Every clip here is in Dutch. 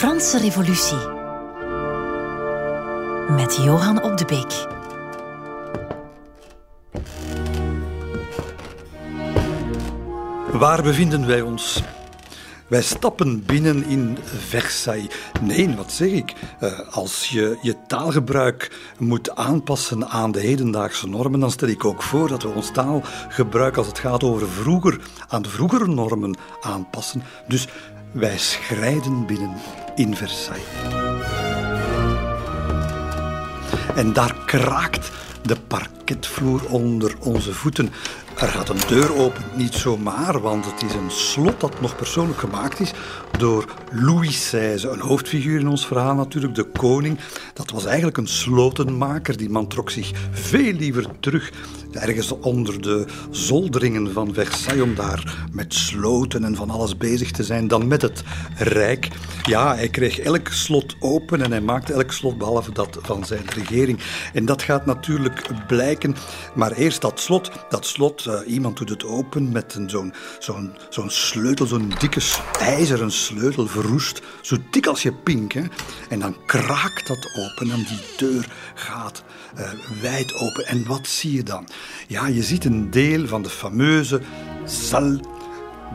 Franse Revolutie. Met Johan op de Beek. Waar bevinden wij ons? Wij stappen binnen in Versailles. Nee, wat zeg ik? Uh, als je je taalgebruik moet aanpassen aan de hedendaagse normen, dan stel ik ook voor dat we ons taalgebruik als het gaat over vroeger, aan de vroegere normen aanpassen. Dus wij schrijden binnen in Versailles. En daar kraakt de parketvloer onder onze voeten. Er gaat een deur open, niet zomaar, want het is een slot dat nog persoonlijk gemaakt is door Louis XVI, een hoofdfiguur in ons verhaal natuurlijk, de koning. Dat was eigenlijk een slotenmaker. Die man trok zich veel liever terug ergens onder de zolderingen van Versailles om daar met sloten en van alles bezig te zijn dan met het Rijk. Ja, hij kreeg elk slot open en hij maakte elk slot behalve dat van zijn regering. En dat gaat natuurlijk blijken. Maar eerst dat slot. Dat slot, uh, iemand doet het open met zo'n zo'n zo'n sleutel, zo'n dikke ijzeren sleutel, verroest. Zo dik als je pink. Hè? En dan kraakt dat open en die deur gaat uh, wijd open. En wat zie je dan? Ja, je ziet een deel van de fameuze salle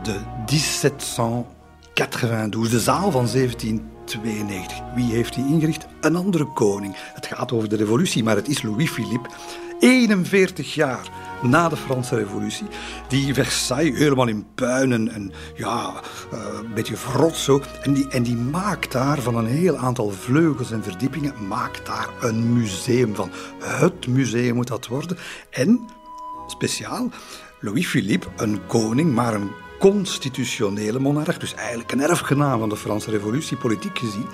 de 1792, de zaal van 1792. Wie heeft die ingericht? Een andere koning. Het gaat over de revolutie, maar het is Louis-Philippe. 41 jaar na de Franse Revolutie, die Versailles helemaal in puinen en ja, uh, een beetje vrot zo. En die, en die maakt daar van een heel aantal vleugels en verdiepingen, maakt daar een museum van. Het museum moet dat worden. En, speciaal, Louis-Philippe, een koning, maar een constitutionele monarch, dus eigenlijk een erfgenaam van de Franse Revolutie, politiek gezien,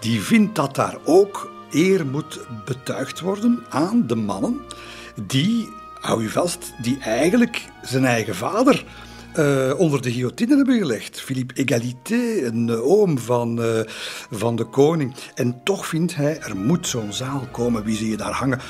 die vindt dat daar ook eer moet betuigd worden aan de mannen die hou u vast, die eigenlijk zijn eigen vader uh, onder de guillotine hebben gelegd. Philippe Egalité, een uh, oom van, uh, van de koning. En toch vindt hij, er moet zo'n zaal komen. Wie zie je daar hangen?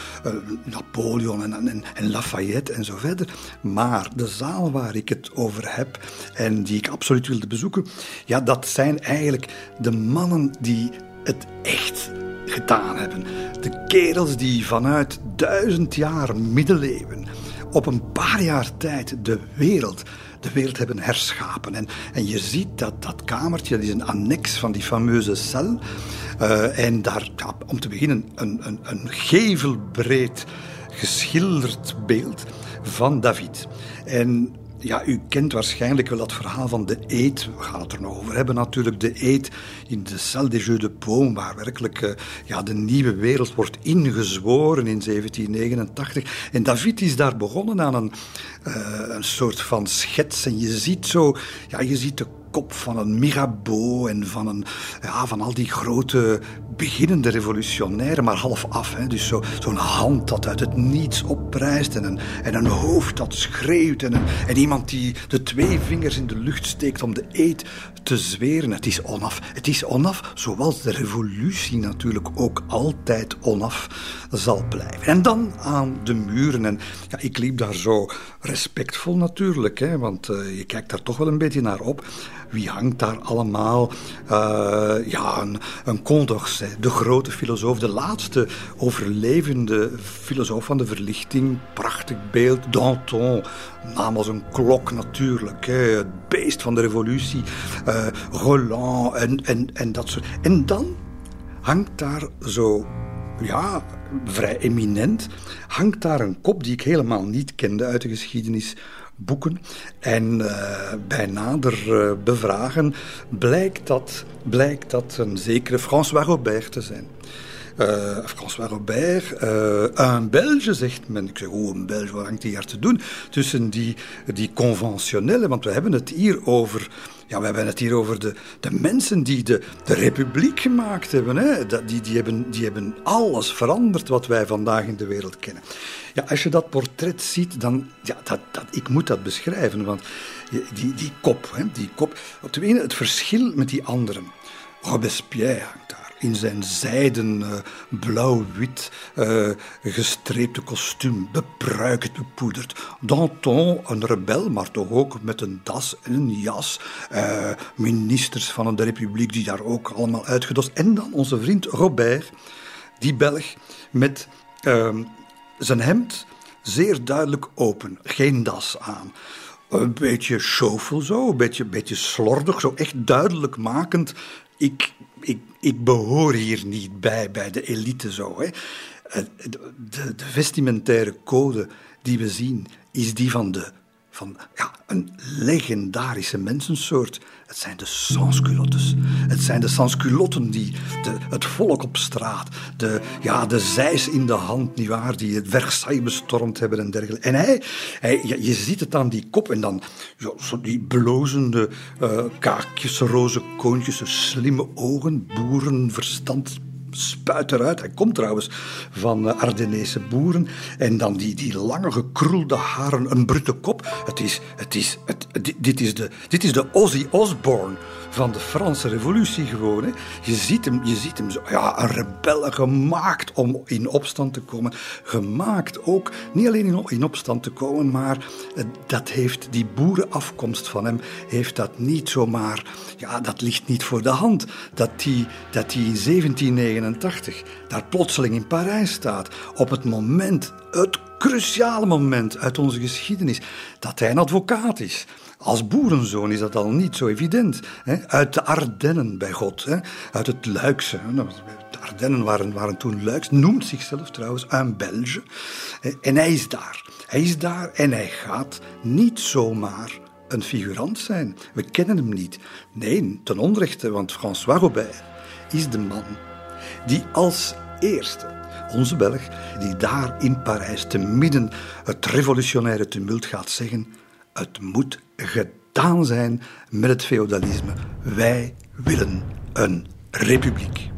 Napoleon en, en, en, Lafayette en zo verder. Maar de zaal waar ik het over heb en die ik absoluut wilde bezoeken, ja, dat zijn eigenlijk de mannen die het echt gedaan hebben. De kerels die vanuit duizend jaar middeleeuwen op een paar jaar tijd de wereld, de wereld hebben herschapen. En, en je ziet dat dat kamertje, dat is een annex van die fameuze cel. Uh, en daar, om te beginnen, een, een, een gevelbreed geschilderd beeld van David. En ja, u kent waarschijnlijk wel dat verhaal van de eet. We gaan het er nog over hebben natuurlijk. De eet in de Salle des Jeux de Paume, waar werkelijk uh, ja, de nieuwe wereld wordt ingezworen in 1789. En David is daar begonnen aan een, uh, een soort van schets. En je ziet zo, ja, je ziet de kop van een Mirabeau en van, een, ja, van al die grote beginnende revolutionairen, maar half af. Hè. Dus zo'n hand dat uit het niets opprijst en een, en een hoofd dat schreeuwt en, een, en iemand die de twee vingers in de lucht steekt om de eet te zweren. Het is onaf. Het is onaf, zoals de revolutie natuurlijk ook altijd onaf zal blijven. En dan aan de muren. En ja, ik liep daar zo respectvol natuurlijk, hè, want uh, je kijkt daar toch wel een beetje naar op. Wie hangt daar allemaal? Uh, ja, een, een Condorcet, de grote filosoof, de laatste overlevende filosoof van de verlichting. Prachtig beeld. Danton, naam als een klok natuurlijk. Hè. Het beest van de revolutie. Uh, Roland en, en, en dat soort. En dan hangt daar zo ja, vrij eminent, hangt daar een kop die ik helemaal niet kende uit de geschiedenisboeken. En uh, bij nader uh, bevragen blijkt dat, blijkt dat een zekere François Robert te zijn. Uh, François Robert, een Belge zegt men. Ik zeg, oh, een Belge, wat hangt hier te doen? Tussen die, die conventionele, want we hebben het hier over ja, we hebben het hier over de, de mensen die de, de republiek gemaakt hebben. Hè. Die, die, hebben. die hebben alles veranderd wat wij vandaag in de wereld kennen. Ja, als je dat portret ziet, dan... Ja, dat, dat, ik moet dat beschrijven, want die, die kop, hè, die kop... Op het verschil met die anderen. Robespierre hangt. In zijn zijden uh, blauw-wit uh, gestreepte kostuum, bepruikend, bepoederd. Danton, een rebel, maar toch ook met een das en een jas. Uh, ministers van de republiek die daar ook allemaal uitgedost. En dan onze vriend Robert, die Belg, met ehm, zijn hemd zeer duidelijk open, geen das aan. Een beetje chauffel zo, een beetje, beetje slordig, zo echt duidelijk makend. Ik, ik, ik behoor hier niet bij, bij de elite zo. Hè. Eh, de, de, de vestimentaire code die we zien, is die van de van ja, een legendarische mensensoort. Het zijn de sansculottes. Het zijn de sansculotten die de, het volk op straat, de, ja, de zeis in de hand, nietwaar, die het Versailles bestormd hebben en dergelijke. En hij, hij je ziet het aan die kop en dan ja, zo die blozende uh, kaakjes, roze koontjes, slimme ogen, boerenverstand, spuit eruit. Hij komt trouwens van uh, Ardennese boeren. En dan die, die lange gekrulde haren, een brute kop. Het is, het is, het, dit, is de, dit is de Ozzy Osbourne van de Franse revolutie gewoon. Hè. Je, ziet hem, je ziet hem zo, ja, een rebelle gemaakt om in opstand te komen. Gemaakt ook, niet alleen in opstand te komen, maar eh, dat heeft die boerenafkomst van hem, heeft dat niet zomaar, ja, dat ligt niet voor de hand. Dat die, dat die in 1789 daar plotseling in Parijs staat, op het moment, het cruciale moment uit onze geschiedenis, dat hij een advocaat is. Als boerenzoon is dat al niet zo evident. Hè? Uit de Ardennen bij God, hè? uit het Luikse. Nou, de Ardennen waren, waren toen Luiks, noemt zichzelf trouwens een Belge. En hij is daar. Hij is daar en hij gaat niet zomaar een figurant zijn. We kennen hem niet. Nee, ten onrechte, want François Robert is de man die als eerste onze Belg, die daar in Parijs te midden het revolutionaire tumult gaat zeggen: Het moet gedaan zijn met het feodalisme. Wij willen een republiek.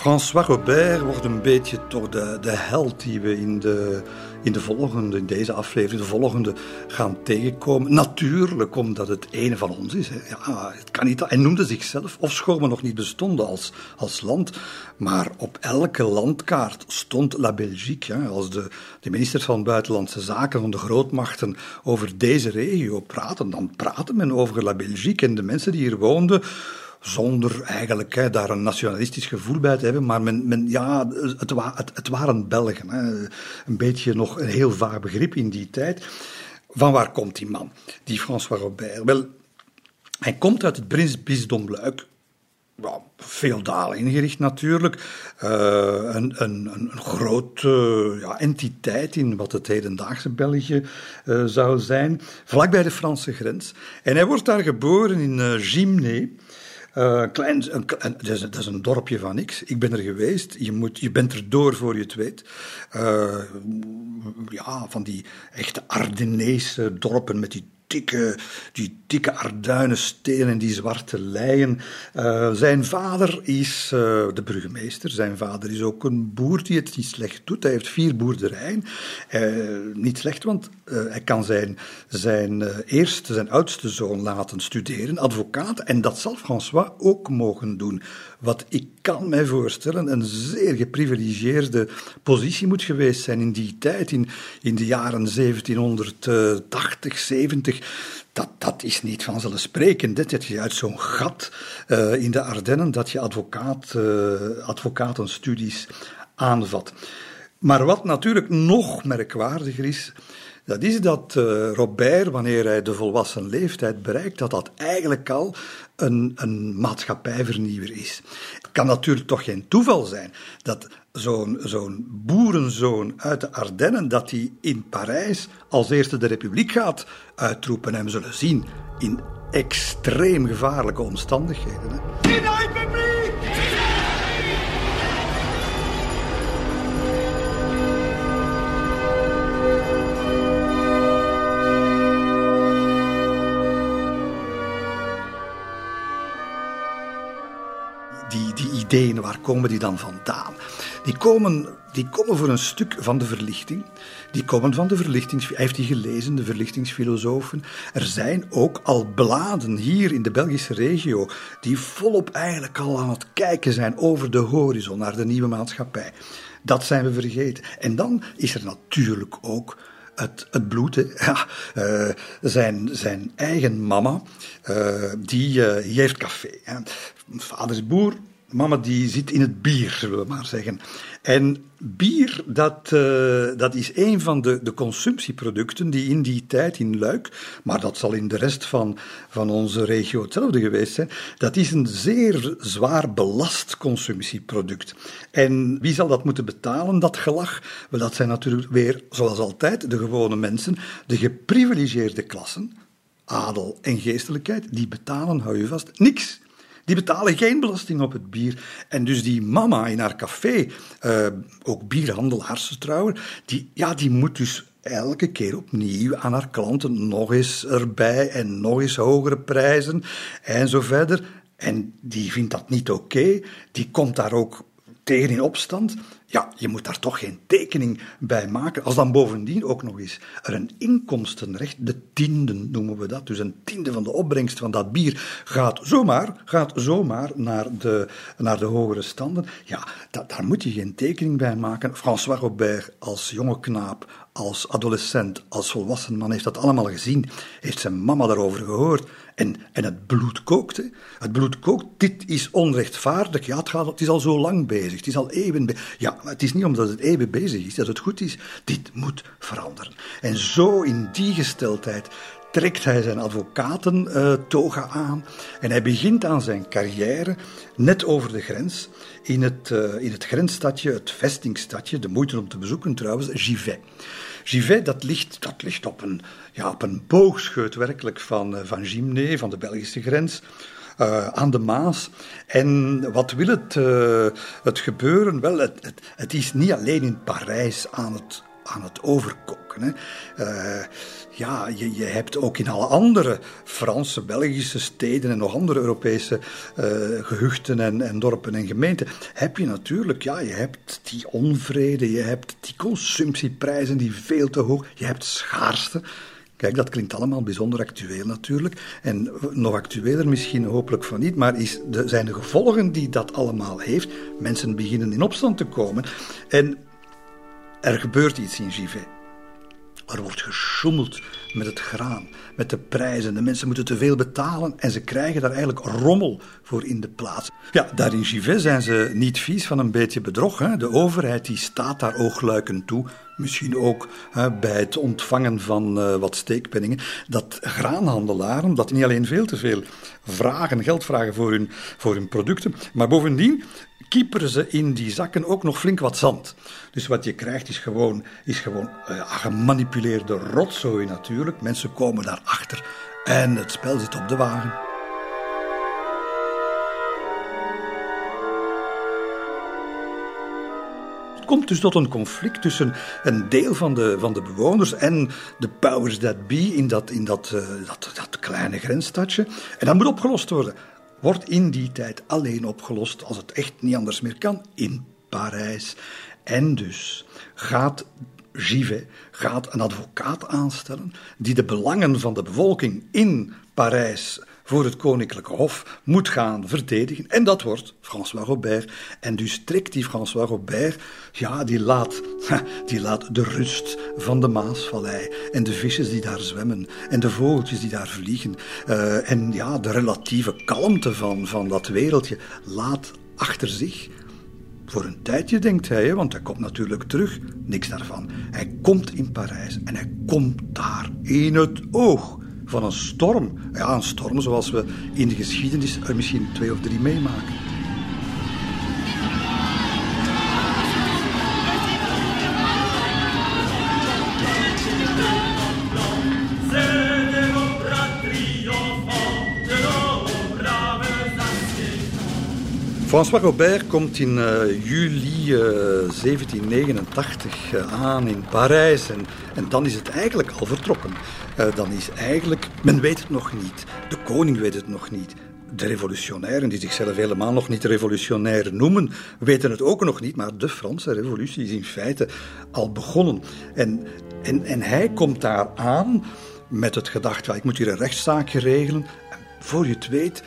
François Robert wordt een beetje toch de, de held die we in de in de volgende, in deze aflevering, de volgende gaan tegenkomen. Natuurlijk omdat het ene van ons is. Ja, het kan niet. Hij noemde zichzelf, ofschoon we nog niet bestonden als, als land, maar op elke landkaart stond La Belgique. Als de, de ministers van Buitenlandse Zaken van de grootmachten over deze regio praten, dan praten men over La Belgique en de mensen die hier woonden zonder eigenlijk hè, daar een nationalistisch gevoel bij te hebben. Maar men, men, ja, het, het, waren Belgen. Hè. Een beetje nog een heel vaag begrip in die tijd. Van waar komt die man, die François Robert? Wel, hij komt uit het prinsbisdom Luik. Well, feodaal ingericht natuurlijk. Uh, een, een, een grote ja, entiteit in wat het hedendaagse België uh, zou zijn. Vlakbij de Franse grens. En hij wordt daar geboren in uh. Uh, klein, een, dat, is, een dorpje van niks. Ik ben er geweest. Je, moet, je bent er door voor je het weet. Uh, ja, van die echte Ardennese dorpen met die dikke, die dikke arduinenstenen en die zwarte leien. Uh, zijn vader is uh, de burgemeester. Zijn vader is ook een boer die het niet slecht doet. Hij heeft vier boerderijen. Uh, niet slecht, want hij kan zijn, zijn eerste, zijn oudste zoon laten studeren, advocaat. En dat zal François ook mogen doen. Wat ik kan mij voorstellen een zeer geprivilegeerde positie moet geweest zijn in die tijd, in, in de jaren 1780, 70. Dat, dat is niet vanzelfsprekend. Dat je uit zo'n gat uh, in de Ardennen dat je advocaat, uh, advocatenstudies aanvat. Maar wat natuurlijk nog merkwaardiger is, dat is dat uh, Robert, wanneer hij de volwassen leeftijd bereikt, dat dat eigenlijk al een, een maatschappijvernieuwer is. Het kan natuurlijk toch geen toeval zijn dat zo'n zo'n boerenzoon uit de Ardennen, dat hij in Parijs als eerste de republiek gaat uitroepen. En we zullen zien in extreem gevaarlijke omstandigheden. Ideeën, waar komen die dan vandaan? Die komen, die komen voor een stuk van de verlichting. Die komen van de verlichtings... Hij heeft die gelezen, de verlichtingsfilosofen. Er zijn ook al bladen hier in de Belgische regio die volop eigenlijk al aan het kijken zijn over de horizon naar de nieuwe maatschappij. Dat zijn we vergeten. En dan is er natuurlijk ook het, het bloed. Uh, zijn, zijn eigen mama, uh, die, uh, die heeft café. Hè. Vader is boer, mama die zit in het bier, zullen we maar zeggen. En bier, dat, uh, dat is een van de, de consumptieproducten die in die tijd in Luik, maar dat zal in de rest van, van onze regio hetzelfde geweest zijn, dat is een zeer zwaar belast consumptieproduct. En wie zal dat moeten betalen, dat gelag? Wel, dat zijn natuurlijk weer, zoals altijd, de gewone mensen, de geprivilegeerde klassen, adel en geestelijkheid, die betalen, hou je vast, niks. Die betalen geen belasting op het bier. En dus die mama in haar café, uh, ook bierhandelaars trouwen, die, ja, die moet dus elke keer opnieuw aan haar klanten nog eens erbij en nog eens hogere prijzen en zo verder. En die vindt dat niet oké. Die komt daar ook tegen in opstand. Ja, je moet daar toch geen tekening bij maken. Als dan bovendien ook nog eens er een inkomstenrecht, de tienden noemen we dat, dus een tiende van de opbrengst van dat bier, gaat zomaar, gaat zomaar naar de, naar de hogere standen. Ja, da, daar moet je geen tekening bij maken. François Robert als jonge knaap, als adolescent, als volwassen man heeft dat allemaal gezien, heeft zijn mama daarover gehoord. En, en het bloed kookte. Het bloed kookt. Dit is onrechtvaardig. Ja, het, gaat, het is al zo lang bezig. Het is al eeuwen bezig. Ja, het is niet omdat het eeuwen bezig is dat het goed is. Dit moet veranderen. En zo in die gesteldheid trekt hij zijn advocatentoga uh, aan en hij begint aan zijn carrière net over de grens in het, uh, in het grensstadje, het vestingstadje, de moeite om te bezoeken trouwens, Givet. Givet, dat ligt, dat ligt op, een, ja, op een boogscheut werkelijk van, uh, van Gimné, van de Belgische grens. Uh, aan de Maas. En wat wil het, uh, het gebeuren? Wel, het, het, is niet alleen in Parijs aan het, aan het overkoken. Hè. Uh, ja, je, je, hebt ook in alle andere Franse, Belgische steden en nog andere Europese gehuchten en, en, dorpen en gemeenten, heb je natuurlijk, ja, je hebt die onvrede, je hebt die consumptieprijzen die veel te hoog, je hebt schaarste. Kijk, dat klinkt allemaal bijzonder actueel natuurlijk. En nog actueler misschien hopelijk van niet, maar is de, zijn de gevolgen die dat allemaal heeft. Mensen beginnen in opstand te komen. En er gebeurt iets in Givet. Er wordt gesjoemeld met het graan, met de prijzen. De mensen moeten te veel betalen en ze krijgen daar eigenlijk rommel voor in de plaats. Ja, daar in Givet zijn ze niet vies van een beetje bedrog. Hè? De overheid die staat daar oogluikend toe. Misschien ook hè, bij het ontvangen van uh, wat steekpenningen. Dat graanhandelaren, dat niet alleen veel te veel vragen, geld vragen voor hun, voor hun producten, maar bovendien kieperen ze in die zakken ook nog flink wat zand. Dus wat je krijgt is gewoon, is gewoon uh, gemanipuleerde rotzooi natuurlijk. Mensen komen daarachter en het spel zit op de wagen. Het komt dus tot een conflict tussen een deel van de, van de bewoners en de powers that be in dat, in dat, uh, dat, dat kleine grensstadje. En dat moet opgelost worden wordt in die tijd alleen opgelost als het echt niet anders meer kan in Parijs. En dus gaat Givet gaat een advocaat aanstellen die de belangen van de bevolking in Parijs voor het koninklijke hof moet gaan verdedigen. En dat wordt François Robert. En dus trekt die François Robert, ja, die laat, die laat de rust van de Maasvallei en de visjes die daar zwemmen en de vogeltjes die daar vliegen uh, en ja, de relatieve kalmte van, van dat wereldje laat achter zich. Voor een tijdje denkt hij, want hij komt natuurlijk terug, niks daarvan. Hij komt in Parijs en hij komt daar in het oog van een storm. Ja, een storm zoals we in de geschiedenis er misschien twee of drie meemaken. François Robert komt in uh, juli uh, 1789 uh, aan in Parijs en, en dan is het eigenlijk al vertrokken. Dan is eigenlijk, men weet het nog niet, de koning weet het nog niet, de revolutionairen, die zichzelf helemaal nog niet revolutionair noemen, weten het ook nog niet, maar de Franse revolutie is in feite al begonnen. En, en, en hij komt daar aan met het gedacht, ik moet hier een rechtszaakje regelen. En voor je het weet,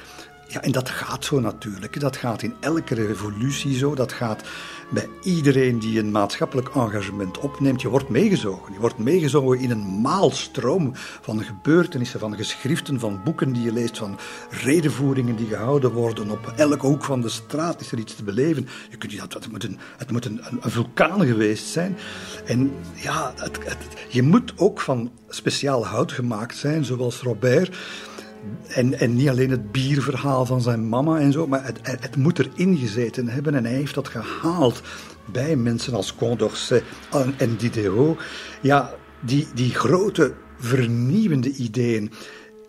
ja, en dat gaat zo natuurlijk. Dat gaat in elke revolutie zo. Dat gaat bij iedereen die een maatschappelijk engagement opneemt. Je wordt meegezogen. Je wordt meegezogen in een maalstroom van gebeurtenissen, van geschriften, van boeken die je leest, van redenvoeringen die gehouden worden. Op elke hoek van de straat is er iets te beleven. Je kunt, dat, het moet, een, het een, vulkaan geweest zijn. En ja, je moet ook van speciaal hout gemaakt zijn, zoals Robert. En, en niet alleen het bierverhaal van zijn mama en zo, maar het, het moet erin gezeten hebben. En hij heeft dat gehaald bij mensen als Condorcet en Diderot. Ja, die, die grote vernieuwende ideeën.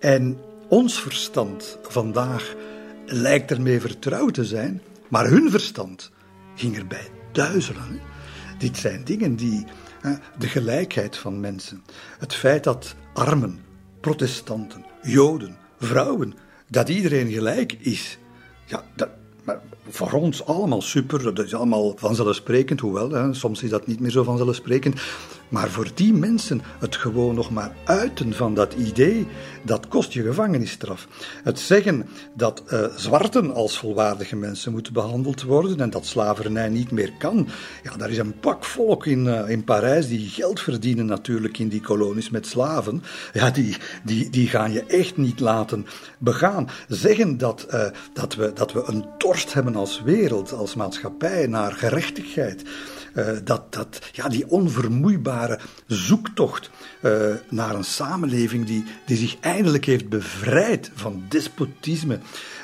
En ons verstand vandaag lijkt ermee vertrouwd te zijn, maar hun verstand ging erbij duizelen. Dit zijn dingen die de gelijkheid van mensen, het feit dat armen, protestanten, joden, vrouwen, dat iedereen gelijk is. Ja, dat, maar voor ons allemaal super, dat is allemaal vanzelfsprekend, hoewel hè, soms is dat niet meer zo vanzelfsprekend. Maar voor die mensen het gewoon nog maar uiten van dat idee, dat kost je gevangenisstraf. Het zeggen dat uh, zwarten als volwaardige mensen moeten behandeld worden en dat slavernij niet meer kan, ja, daar is een pak volk in, uh, in Parijs die geld verdienen natuurlijk in die kolonies met slaven. Ja, die, die, die gaan je echt niet laten begaan. Zeggen dat, uh, dat, we, dat we een dorst hebben als wereld, als maatschappij naar gerechtigheid. Uh, dat, dat, ja, die onvermoeibare zoektocht uh, naar een samenleving die, die zich eindelijk heeft bevrijd van despotisme,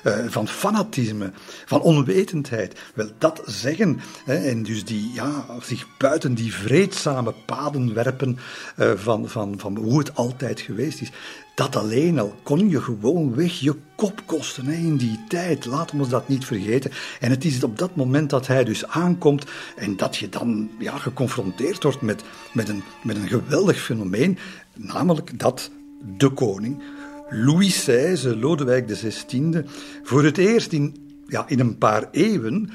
uh, van fanatisme, van onwetendheid. Wel, dat zeggen, hè, en dus die, ja, zich buiten die vreedzame paden werpen van, van, van hoe het altijd geweest is. Dat alleen al kon je gewoon weg je kop kosten hè, in die tijd. Laten we ons dat niet vergeten. En het is op dat moment dat hij dus aankomt en dat je dan ja, geconfronteerd wordt met, met, een, met een geweldig fenomeen. Namelijk dat de koning, Louis XVI, Lodewijk XVI, voor het eerst in, ja, in een paar eeuwen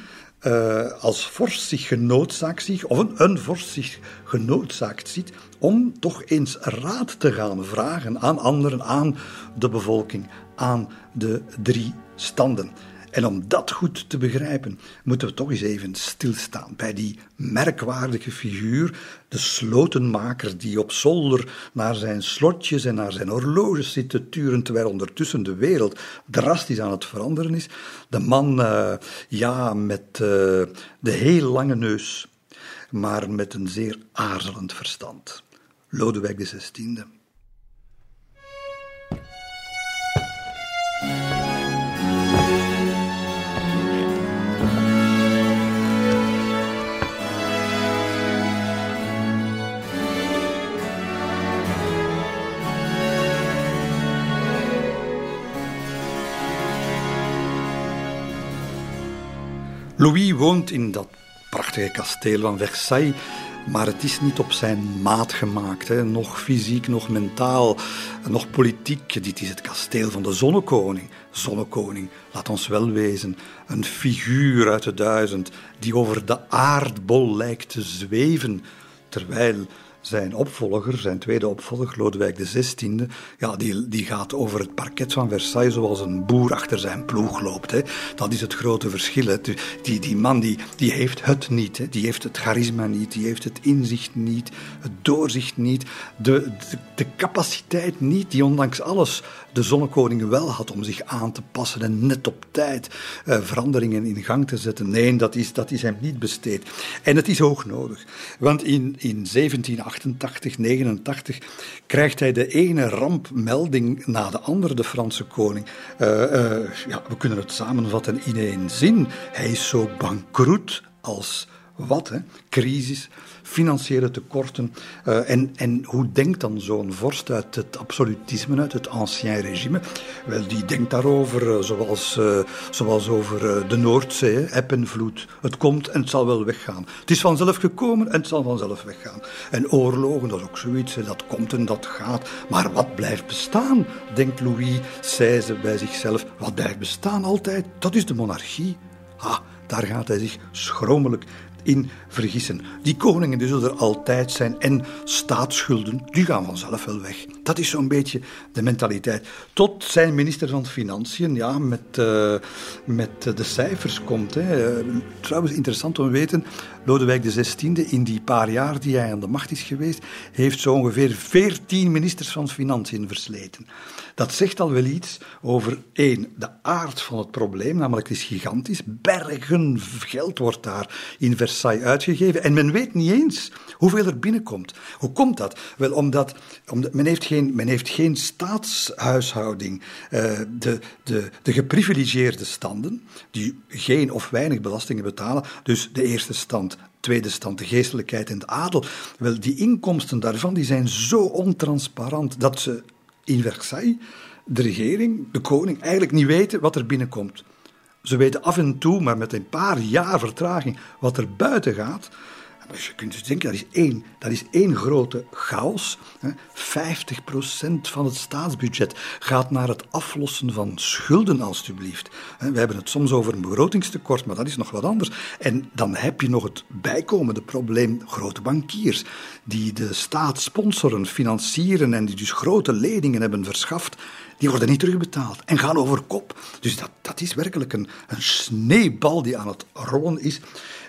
uh, als vorst zich genoodzaakt ziet, of een, een vorst zich genoodzaakt ziet, om toch eens raad te gaan vragen aan anderen, aan de bevolking, aan de drie standen. En om dat goed te begrijpen, moeten we toch eens even stilstaan bij die merkwaardige figuur, de slotenmaker die op zolder naar zijn slotjes en naar zijn horloges zit te turen, terwijl ondertussen de wereld drastisch aan het veranderen is. De man, uh, ja, met uh, de heel lange neus, maar met een zeer aarzelend verstand. Lodewijk XVI. Louis woont in dat prachtige kasteel van Versailles, maar het is niet op zijn maat gemaakt. Hè. Nog fysiek, nog mentaal, nog politiek. Dit is het kasteel van de zonnekoning. Zonnekoning, laat ons wel wezen, een figuur uit de duizend die over de aardbol lijkt te zweven, terwijl zijn opvolger, zijn tweede opvolger, Lodewijk XVI, ja, die, die gaat over het parket van Versailles zoals een boer achter zijn ploeg loopt. Hè. Dat is het grote verschil. Hè. Die, die man die, die heeft het niet, die heeft het charisma niet, die heeft het inzicht niet, het doorzicht niet, de, de, capaciteit niet, die ondanks alles de zonnekoning wel had om zich aan te passen en net op tijd uh, veranderingen in gang te zetten. Nee, dat is, dat is hem niet besteed. En het is hoog nodig, want in, in 1788, 89 krijgt hij de ene rampmelding na de andere, de Franse koning. Uh, uh, ja, we kunnen het samenvatten in één zin. Hij is zo bankroet als wat? Hè? Crisis, financiële tekorten. Uh, en, en hoe denkt dan zo'n vorst uit het absolutisme, uit het ancien regime? Wel, die denkt daarover uh, zoals, uh, zoals over de Noordzee, eb en vloed. Het komt en het zal wel weggaan. Het is vanzelf gekomen en het zal vanzelf weggaan. En oorlogen, dat is ook zoiets, dat komt en dat gaat. Maar wat blijft bestaan, denkt Louis XVI bij zichzelf. Wat blijft bestaan altijd, dat is de monarchie. Ah, daar gaat hij zich schromelijk in vergissen. Die koningen die zullen er altijd zijn en staatsschulden, die gaan vanzelf wel weg. Dat is zo'n beetje de mentaliteit. Tot zijn minister van Financiën ja, met, uh, met de cijfers komt. Hè. trouwens, interessant om te weten, Lodewijk XVI, in die paar jaar die hij aan de macht is geweest, heeft zo ongeveer veertien ministers van Financiën versleten. Dat zegt al wel iets over één, de aard van het probleem, namelijk het is gigantisch. Bergen geld wordt daar in Versailles uitgegeven en men weet niet eens hoeveel er binnenkomt. Hoe komt dat? Wel, omdat, omdat men, heeft geen, men heeft geen staatshuishouding. Uh, de, de, de geprivilegeerde standen, die geen of weinig belastingen betalen, dus de eerste stand tweede stand, de geestelijkheid en de adel. Wel, die inkomsten daarvan die zijn zo ontransparant dat ze in Versailles de regering, de koning, eigenlijk niet weten wat er binnenkomt. Ze weten af en toe, maar met een paar jaar vertraging, wat er buiten gaat. Dus je kunt dus denken, dat is één, dat is één grote chaos. 50% van het staatsbudget gaat naar het aflossen van schulden, alstublieft. We hebben het soms over een begrotingstekort, maar dat is nog wat anders. En dan heb je nog het bijkomende probleem grote bankiers, die de staat sponsoren, financieren en die dus grote leningen hebben verschaft die worden niet terugbetaald en gaan over kop. Dus dat, dat is werkelijk een, een sneeuwbal die aan het rollen is.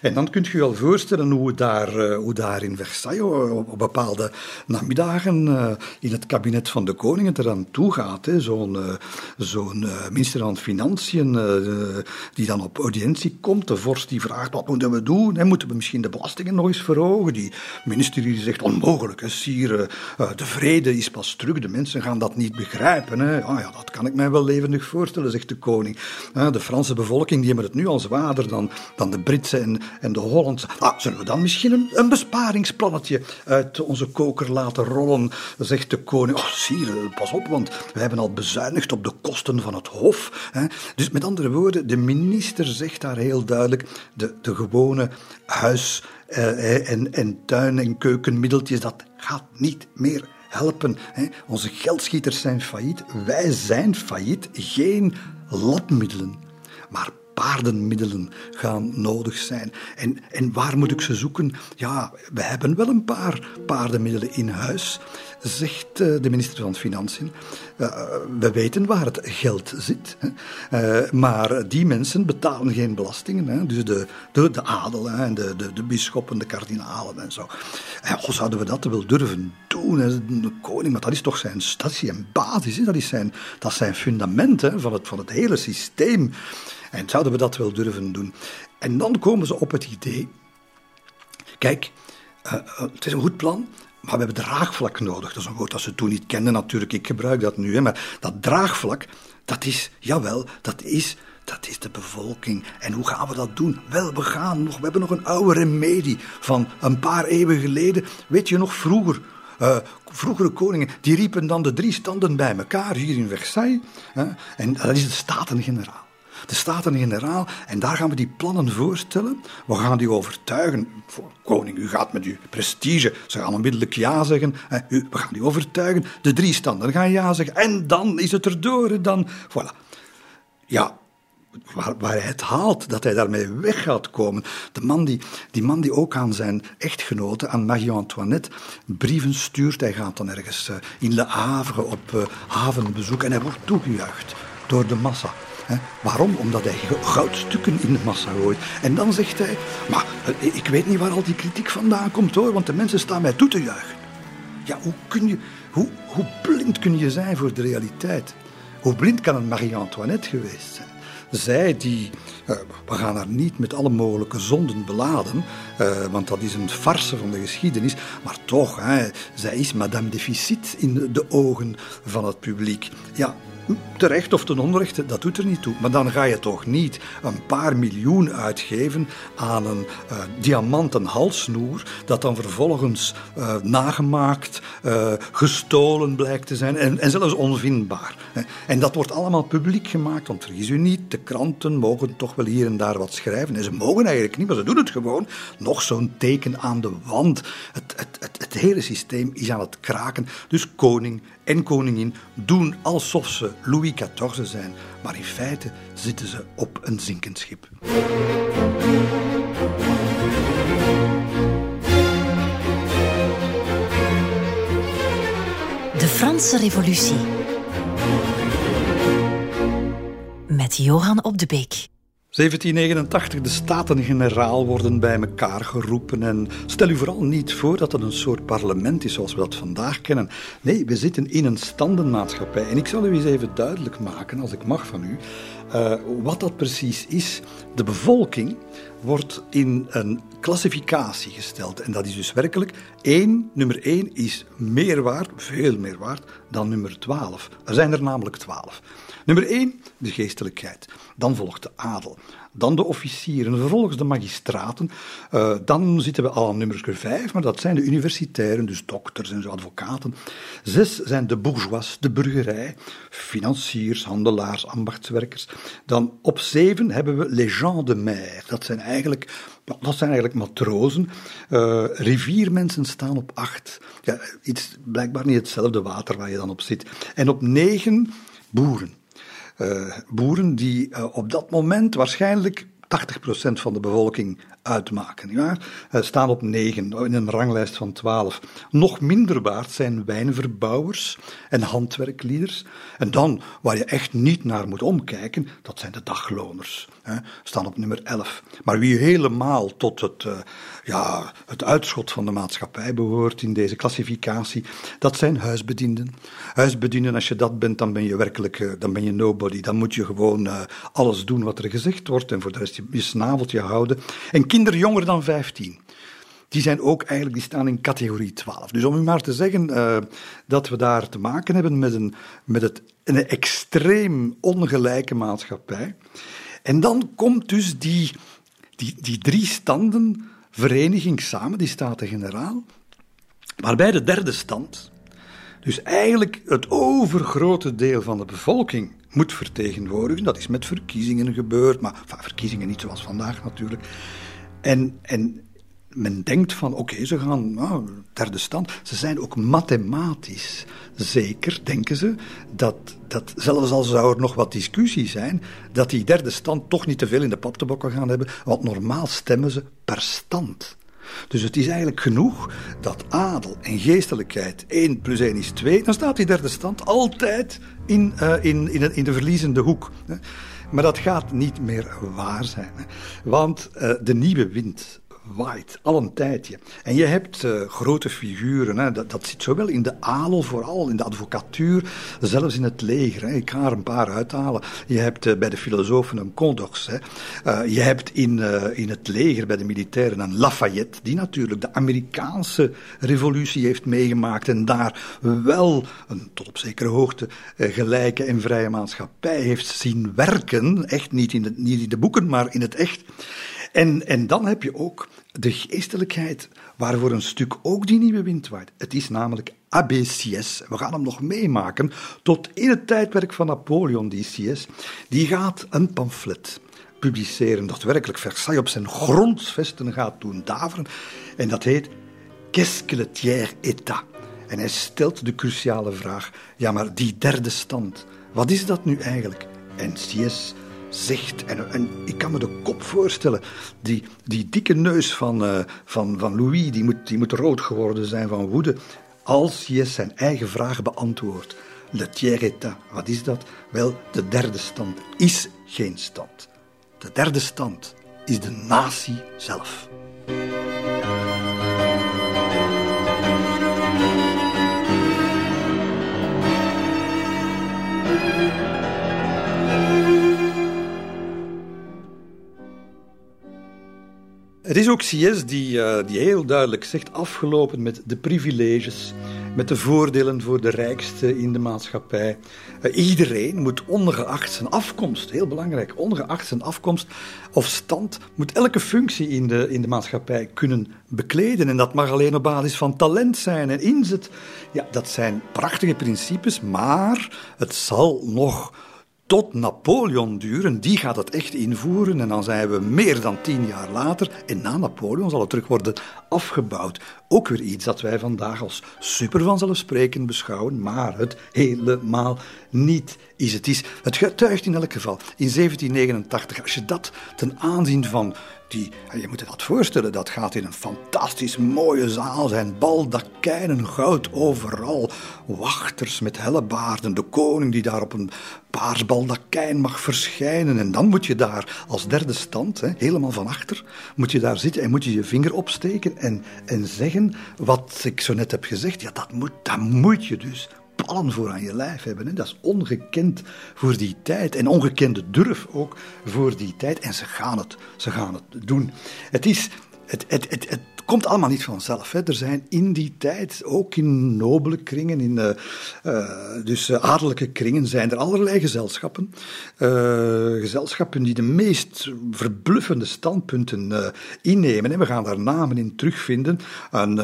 En dan kunt je je wel voorstellen hoe daar, eh, hoe daar in Versailles op, bepaalde namiddagen uh, in het kabinet van de koning het eraan toe gaat. Zo'n zo'n minister van Financiën die dan op audiëntie komt, de vorst die vraagt wat moeten we doen? Moeten we misschien de belastingen nog eens verhogen? Die minister die zegt onmogelijk, hè, sire, de vrede is pas terug, de mensen gaan dat niet begrijpen. Hè? Ah, ja, dat kan ik mij wel levendig voorstellen, zegt de koning. De Franse bevolking die hebben het nu al zwaarder dan, dan de Britse en, en de Hollandse. Ah, zullen we dan misschien een, een besparingsplannetje uit onze koker laten rollen, zegt de koning. Oh, zie pas op, want we hebben al bezuinigd op de kosten van het hof. Hè. Dus met andere woorden, de minister zegt daar heel duidelijk, de, de gewone huis- eh, en, en tuin- en keukenmiddeltjes, dat gaat niet meer helpen. Hè. Onze geldschieters zijn failliet, wij zijn failliet, geen labmiddelen, maar paardenmiddelen gaan nodig zijn. En, en waar moet ik ze zoeken? Ja, we hebben wel een paar paardenmiddelen in huis, zegt eh, de minister van Financiën. Uh, we weten waar het geld zit. Uh, maar die mensen betalen geen belastingen. Dus de, de, de adel en de, de, de bisschoppen, de kardinalen en zo. En, zouden we dat wel durven doen? De koning, maar dat is toch zijn, dat is zijn basis. Dat, is zijn, dat zijn fundamenten van het, van het hele systeem. En zouden we dat wel durven doen? En dan komen ze op het idee: kijk, uh, het is een goed plan, maar we hebben draagvlak nodig. Dat is een woord dat ze toen niet kenden natuurlijk. Ik gebruik dat nu. Hè, maar dat draagvlak, dat is, jawel, dat is dat is de bevolking. En hoe gaan we dat doen? Wel, we gaan nog. We hebben nog een oude remedie van een paar eeuwen geleden. Weet je nog, vroeger. Uh, vroegere koningen die riepen dan de drie standen bij elkaar hier in Versailles. en dat is de Staten-Generaal de Staten-Generaal. En daar gaan we die plannen voorstellen. We gaan die overtuigen. Voor koning, u gaat met uw prestige. Ze gaan onmiddellijk ja zeggen. we gaan die overtuigen. De drie standen gaan ja zeggen. En dan is het erdoor. Dan, voilà. Ja, Waar, hij het haalt, dat hij daarmee weg gaat komen. De man die, die man die ook aan zijn echtgenote, aan Marie-Antoinette, brieven stuurt. Hij gaat dan ergens uh, in Le Havre op uh, havenbezoek en hij wordt toegejuicht door de massa. Waarom? Omdat hij goudstukken in de massa gooit. En dan zegt hij, maar eh, ik weet niet waar al die kritiek vandaan komt hoor, want de mensen staan mij toe te juichen. Ja, hoe, kun je, hoe, hoe blind kun je zijn voor de realiteit? Hoe blind kan een Marie-Antoinette geweest zijn? Zij die, uh, we gaan haar niet met alle mogelijke zonden beladen, uh, want dat is een farse van de geschiedenis, maar toch, zij is Madame Deficit in de ogen van het publiek. Ja, Terecht of ten onrechte, dat doet er niet toe. Maar dan ga je toch niet een paar miljoen uitgeven aan een uh, diamanten halssnoer, dat dan vervolgens uh, nagemaakt, uh, gestolen blijkt te zijn en, en zelfs onvindbaar. En dat wordt allemaal publiek gemaakt, want vergis u niet, de kranten mogen toch wel hier en daar wat schrijven. En ze mogen eigenlijk niet, maar ze doen het gewoon. Nog zo'n teken aan de wand. Het, het, het hele systeem is aan het kraken. Dus koning en koningin doen alsof ze Louis XIV zijn, maar in feite zitten ze op een zinkend schip. De Franse Revolutie met Johan op de Beek. 1789, de Staten-Generaal worden bij elkaar geroepen. En stel u vooral niet voor dat het een soort parlement is zoals we dat vandaag kennen. Nee, we zitten in een standenmaatschappij. En ik zal u eens even duidelijk maken, als ik mag van u, uh, wat dat precies is. De bevolking wordt in een klassificatie gesteld. En dat is dus werkelijk één, nummer 1 is meer waard, veel meer waard, dan nummer 12. Er zijn er namelijk 12. Nummer 1, de geestelijkheid. Dan volgt de adel. Dan de officieren, vervolgens de magistraten. Uh, dan zitten we al aan nummer 5, maar dat zijn de universitairen, dus dokters en zo, advocaten. Zes zijn de bourgeois, de burgerij, financiers, handelaars, ambachtswerkers. Dan op zeven hebben we les gens de mer. Dat zijn eigenlijk, dat zijn eigenlijk matrozen. Uh, riviermensen staan op acht. Ja, iets, blijkbaar niet hetzelfde water waar je dan op zit. En op negen boeren. Uh, boeren die uh, op dat moment waarschijnlijk 80% van de bevolking uitmaken. Ja? Uh, staan op 9 in een ranglijst van 12. Nog minder waard zijn wijnverbouwers en handwerklieders. En dan, waar je echt niet naar moet omkijken, dat zijn de dagloners. Hè? Staan op nummer 11. Maar wie helemaal tot het, ja, het uitschot van de maatschappij behoort in deze klassificatie, dat zijn huisbedienden. Huisbedienden, als je dat bent, dan ben je werkelijk uh, dan ben je nobody. Dan moet je gewoon alles doen wat er gezegd wordt en voor de rest je, je snaveltje houden. En kinderen jonger dan 15. Die zijn ook eigenlijk, die staan in categorie 12. Dus om u maar te zeggen uh, dat we daar te maken hebben met een, met het, een extreem ongelijke maatschappij. En dan komt dus die, die, die drie standen vereniging samen, die Staten-Generaal. Waarbij de derde stand, dus eigenlijk het overgrote deel van de bevolking moet vertegenwoordigen. Dat is met verkiezingen gebeurd, maar verkiezingen niet zoals vandaag natuurlijk. En, en men denkt van, oké, ze gaan nou, derde stand. Ze zijn ook mathematisch zeker, denken ze, dat, dat zelfs al zou er nog wat discussie zijn, dat die derde stand toch niet te veel in de pap te bokken gaan hebben, want normaal stemmen ze per stand. Dus het is eigenlijk genoeg dat adel en geestelijkheid 1 plus 1 is 2, dan staat die derde stand altijd in, uh, in, in, in de verliezende hoek. Maar dat gaat niet meer waar zijn. Want uh, de nieuwe wind waait al een tijdje. En je hebt uh, grote figuren, hè, dat, dat zit zowel in de adel, vooral in de advocatuur, zelfs in het leger. Hè. Ik ga er een paar uithalen. Je hebt uh, bij de filosofen een Condox. Hè. Uh, je hebt in, in het leger, bij de militairen, een Lafayette, die natuurlijk de Amerikaanse revolutie heeft meegemaakt en daar wel een tot op zekere hoogte gelijke en vrije maatschappij heeft zien werken. Echt niet in, niet in de boeken, maar in het echt. En, en dan heb je ook de geestelijkheid, waarvoor een stuk ook die nieuwe wind waait. Het is namelijk ABCS. We gaan hem nog meemaken tot in het tijdperk van Napoleon, die CS. Die gaat een pamflet publiceren dat werkelijk Versailles op zijn grondvesten gaat doen daveren. En dat heet Qu'est-ce que le tiers état? En hij stelt de cruciale vraag: ja, maar die derde stand, wat is dat nu eigenlijk? En CS zegt. En, ik kan me de kop voorstellen. Die, die dikke neus van, uh, van, van Louis, die moet, die moet rood geworden zijn van woede. Als je zijn eigen vraag beantwoordt. Le tiers wat is dat? Wel, de derde stand is geen stand. De derde stand is de natie zelf. Het is ook CS die, uh, die heel duidelijk zegt afgelopen met de privileges met de voordelen voor de rijkste in de maatschappij. Uh, iedereen moet ongeacht zijn afkomst, heel belangrijk, ongeacht zijn afkomst of stand, moet elke functie in de, in de maatschappij kunnen bekleden. En dat mag alleen op basis van talent zijn en inzet. Ja, dat zijn prachtige principes, maar het zal nog tot Napoleon duren. Die gaat het echt invoeren en dan zijn we meer dan tien jaar later. En na Napoleon zal het terug worden afgebouwd. Ook weer iets dat wij vandaag als super vanzelfsprekend beschouwen, maar het helemaal niet is. Het, is, het getuigt in elk geval in 1789, als je dat ten aanzien van die, je moet je dat voorstellen, dat gaat in een fantastisch mooie zaal zijn. Baldakijnen, goud overal. Wachters met hellebaarden. De koning die daar op een paars baldakijn mag verschijnen. En dan moet je daar als derde stand, hè, helemaal van achter, moet je daar zitten en moet je je vinger opsteken en, en zeggen wat ik zo net heb gezegd. Ja, dat moet, dat moet je dus ballen voor aan je lijf hebben. Hè. Dat is ongekend voor die tijd. En ongekende durf ook voor die tijd. En ze gaan het, ze gaan het doen. Het is... Het, het, het, het komt allemaal niet vanzelf. Hè. Er zijn in die tijd, ook in nobele kringen, in uh, uh, dus uh, adellijke kringen, zijn er allerlei gezelschappen. gezelschappen die de meest verbluffende standpunten innemen. En we gaan daar namen in terugvinden. Een,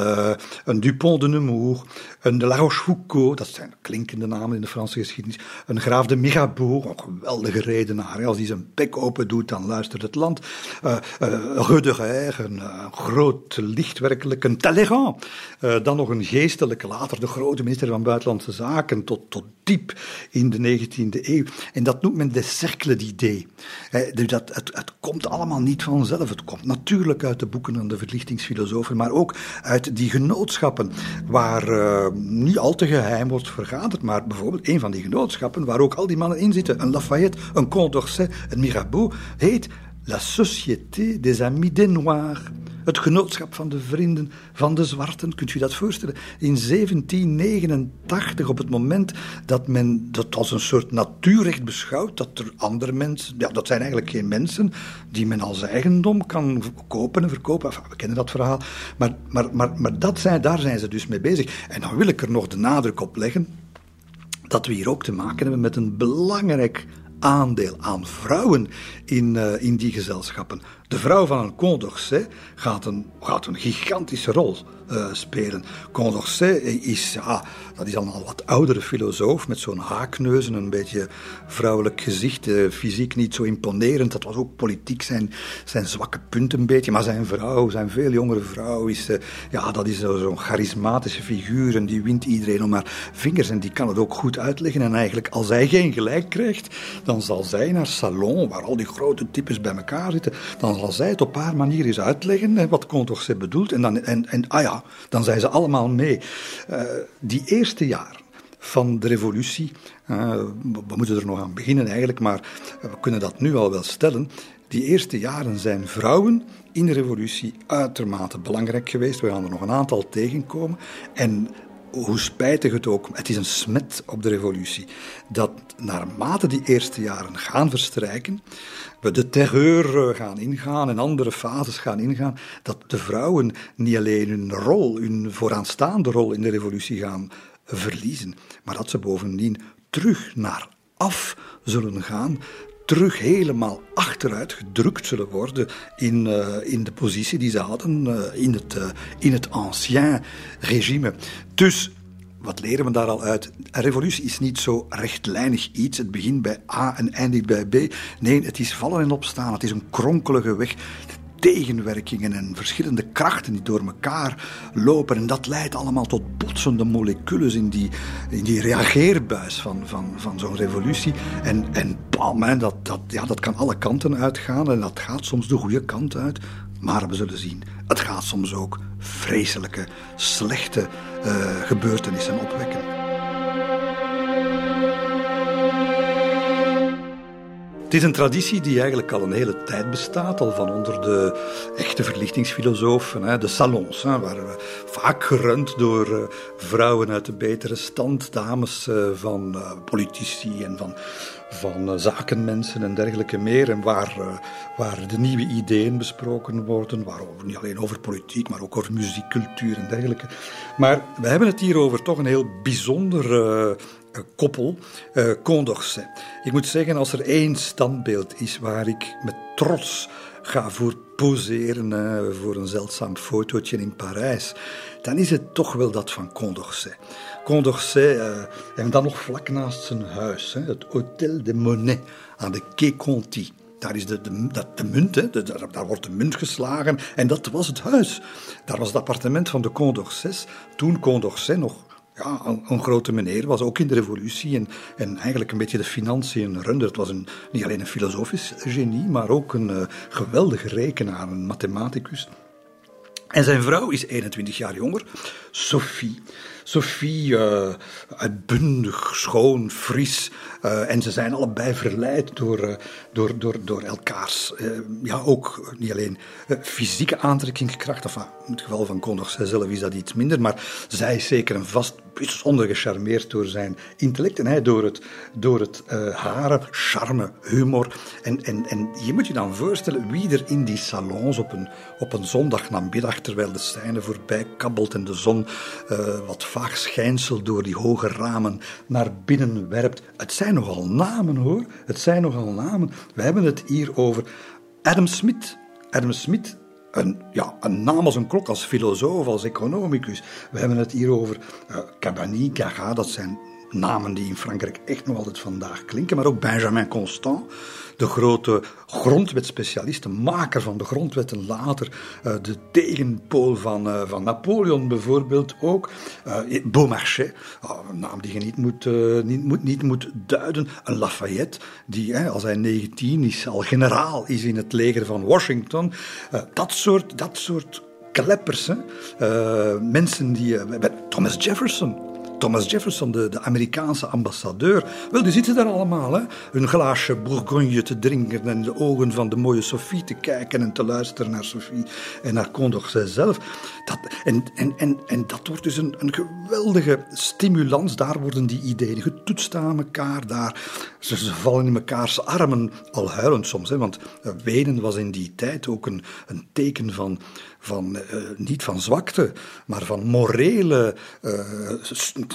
een Dupont de Nemours, een de La Rochefoucauld, dat zijn klinkende namen in de Franse geschiedenis. Een graaf de Mirabeau, een geweldige redenaar. Als hij zijn bek open doet, dan luistert het land. Uh, een groot lichtwerkelijk, een Talleyrand. Uh, dan nog een geestelijke, later de grote minister van Buitenlandse Zaken, tot, tot diep in de 19e eeuw. En dat noemt men de cercle d'idées. Dus dat, het, het komt allemaal niet vanzelf. Het komt natuurlijk uit de boeken van de verlichtingsfilosofen, maar ook uit die genootschappen waar niet al te geheim wordt vergaderd, maar bijvoorbeeld een van die genootschappen waar ook al die mannen in zitten, een Lafayette, een Condorcet, een Mirabeau, heet La Société des Amis des Noirs. Het genootschap van de vrienden van de zwarten, kunt u dat voorstellen? In 1789, op het moment dat men dat als een soort natuurrecht beschouwt, dat er andere mensen, ja, dat zijn eigenlijk geen mensen, die men als eigendom kan kopen en verkopen. We kennen dat verhaal. Maar, maar, maar, maar dat zijn, daar zijn ze dus mee bezig. En dan wil ik er nog de nadruk op leggen dat we hier ook te maken hebben met een belangrijk aandeel aan vrouwen in, uh, in die gezelschappen. De vrouw van een Condorcet gaat een, een gigantische rol uh, spelen. Condorcet is, ja, dat is al een wat oudere filosoof met zo'n haakneus en een beetje vrouwelijk gezicht. Uh, fysiek niet zo imponerend. Dat was ook politiek zijn, zijn zwakke punt een beetje. Maar zijn vrouw, zijn veel jongere vrouw, is, uh, ja, dat is zo'n charismatische figuur en die wint iedereen om haar vingers. En die kan het ook goed uitleggen. En eigenlijk, als hij geen gelijk krijgt, dan zal zij naar salon, waar al die grote types bij elkaar zitten, dan zal zij het op haar manier eens uitleggen, wat Condorcet bedoelt. En, dan, en, en ah ja, dan zijn ze allemaal mee. Uh, die eerste jaren van de revolutie, uh, we moeten er nog aan beginnen eigenlijk, maar we kunnen dat nu al wel stellen. Die eerste jaren zijn vrouwen in de revolutie uitermate belangrijk geweest. We gaan er nog een aantal tegenkomen. En hoe spijtig het ook, het is een smet op de revolutie, dat naarmate die eerste jaren gaan verstrijken, we de terreur eh, gaan ingaan en andere fases gaan ingaan, dat de vrouwen niet alleen hun rol, hun vooraanstaande rol in de revolutie gaan verliezen, maar dat ze bovendien terug naar af zullen gaan, terug helemaal achteruit gedrukt zullen worden in, uh, in de positie die ze hadden uh, in, het, uh, in het ancien regime. Dus wat leren we daar al uit? Een revolutie is niet zo rechtlijnig iets. Het begint bij A en eindigt bij B. Nee, het is vallen en opstaan. Het is een kronkelige weg tegenwerkingen en verschillende krachten die door elkaar lopen. En dat leidt allemaal tot botsende moleculen in die, in die reageerbuis van, van, van zo'n revolutie. En, en bam, dat, dat, ja, dat kan alle kanten uitgaan en dat gaat soms de goede kant uit. Maar we zullen zien, het gaat soms ook vreselijke, slechte uh, gebeurtenissen opwekken. Het is een traditie die eigenlijk al een hele tijd bestaat, al van onder de echte verlichtingsfilosofen, de salons, waar we vaak gerund door eh, vrouwen uit de betere stand, dames eh, van politici en van van zakenmensen en dergelijke meer. En waar, waar de nieuwe ideeën besproken worden. Waarover, niet alleen over politiek, maar ook over muziek, cultuur en dergelijke. Maar we hebben het hier over toch een heel bijzonder koppel, uh, Condorcet. Ik moet zeggen, als er één standbeeld is waar ik met trots ga voor poseren voor een zeldzaam fotootje in Parijs, dan is het toch wel dat van Condorcet. Condorcet, uh, en dan nog vlak naast zijn huis, hè, het Hôtel de Monet aan de Quai Conti. Daar is de, de, de munt, hè, daar wordt de munt geslagen. En dat was het huis. Daar was het appartement van de Condorcet. Toen Condorcet nog ja, een, grote meneer, was ook in de revolutie en, en eigenlijk een beetje de financiën runde. Het was een, niet alleen een filosofisch genie, maar ook een uh, geweldige rekenaar, een mathematicus. En zijn vrouw is 21 jaar jonger, Sophie. Sophie, uh, uitbundig, schoon, fris. Uh, en ze zijn allebei verleid door, uh, door, door, door elkaars, ja, ook niet alleen fysieke aantrekkingskracht. In het geval van Condorcet zelf is dat iets minder, maar zij is zeker een vast bijzonder gecharmeerd door zijn intellect en hij door het, door het uh, haren, charme, humor. En, en, en je moet je dan voorstellen wie er in die salons op een, op een zondagnamiddag, terwijl de Seine voorbij kabbelt en de zon uh, wat vaag schijnsel door die hoge ramen naar binnen werpt. Het zijn nogal namen hoor, het zijn nogal namen. We hebben het hier over Adam Smith. Adam Smith een, ja, een naam als een klok, als filosoof, als economicus. We hebben het hier over uh, Gaga, dat zijn namen die in Frankrijk echt nog altijd vandaag klinken, maar ook Benjamin Constant, de grote grondwetspecialist, de maker van de grondwetten later, uh, de tegenpool van, uh, van Napoleon bijvoorbeeld ook, uh, Beaumarchais, een naam die je niet moet, niet, moet, niet moet duiden, een Lafayette, die als hij 19 is, al generaal is in het leger van Washington, dat soort, dat soort kleppers, hè? mensen die, Thomas Jefferson, Thomas Jefferson, de, de Amerikaanse ambassadeur. Wel, die zitten daar allemaal, hè? een glaasje Bourgogne te drinken en de ogen van de mooie Sophie te kijken en te luisteren naar Sophie en naar Condorcet zelf. Dat, en, en, en, en dat wordt dus een, een geweldige stimulans. Daar worden die ideeën getoetst aan elkaar. Daar, ze, ze vallen in mekaars armen, al huilend soms. Hè? Want eh, wenen was in die tijd ook een, een teken van van, uh, niet van zwakte, maar van morele, uh,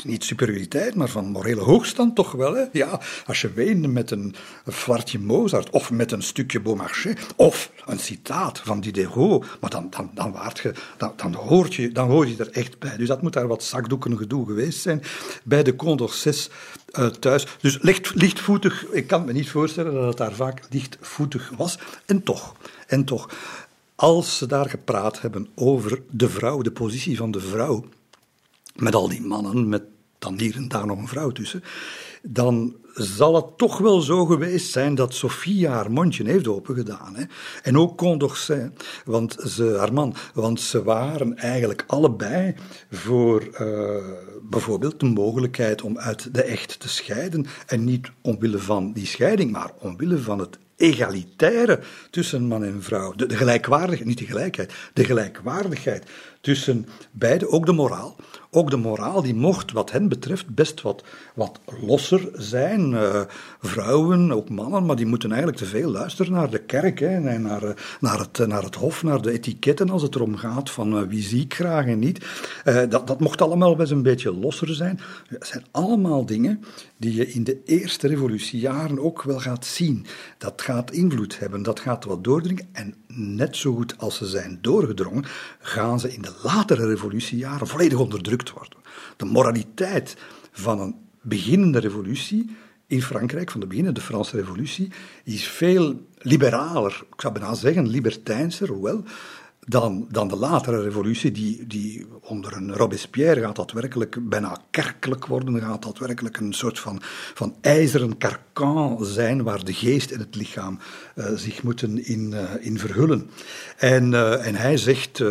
niet superioriteit, maar van morele hoogstand toch wel. Hè? Ja, als je weende met een flartje Mozart, of met een stukje Beaumarchais, of een citaat van Diderot, maar dan, dan, dan, je, dan, hoort je, dan hoor je er echt bij. Dus dat moet daar wat zakdoeken gedoe geweest zijn bij de Condorcet uh, thuis. Dus licht, lichtvoetig, ik kan me niet voorstellen dat het daar vaak lichtvoetig was. En toch, en toch als ze daar gepraat hebben over de vrouw, de positie van de vrouw, met al die mannen, met dan hier en daar nog een vrouw tussen, dan zal het toch wel zo geweest zijn dat Sophie haar mondje heeft opengedaan. Hè? En ook Condorcet, want ze, haar man, want ze waren eigenlijk allebei voor uh, bijvoorbeeld de mogelijkheid om uit de echt te scheiden. En niet omwille van die scheiding, maar omwille van het egalitaire tussen man en vrouw. De, de gelijkwaardigheid, niet de gelijkheid, de gelijkwaardigheid tussen beide, ook de moraal. Ook de moraal die mocht wat hen betreft best wat, wat losser zijn. Uh, vrouwen, ook mannen, maar die moeten eigenlijk te veel luisteren naar de kerk hè, en naar, uh, naar, het, naar het hof, naar de etiketten als het erom gaat van uh, wie zie ik graag en niet. dat, dat mocht allemaal best een beetje losser zijn. Dat zijn allemaal dingen die je in de eerste revolutiejaren ook wel gaat zien. Dat gaat invloed hebben, dat gaat wat doordringen en net zo goed als ze zijn doorgedrongen, gaan ze in de latere revolutiejaren volledig onderdrukt worden. De moraliteit van een beginnende revolutie in Frankrijk, van de beginnende Franse revolutie, is veel liberaler, ik zou bijna zeggen libertijnser, hoewel dan, dan de latere revolutie, die, die onder een Robespierre gaat dat werkelijk bijna kerkelijk worden, gaat dat werkelijk een soort van, van ijzeren karkan zijn waar de geest en het lichaam uh, zich moeten in, uh, in verhullen. En, uh, en hij zegt,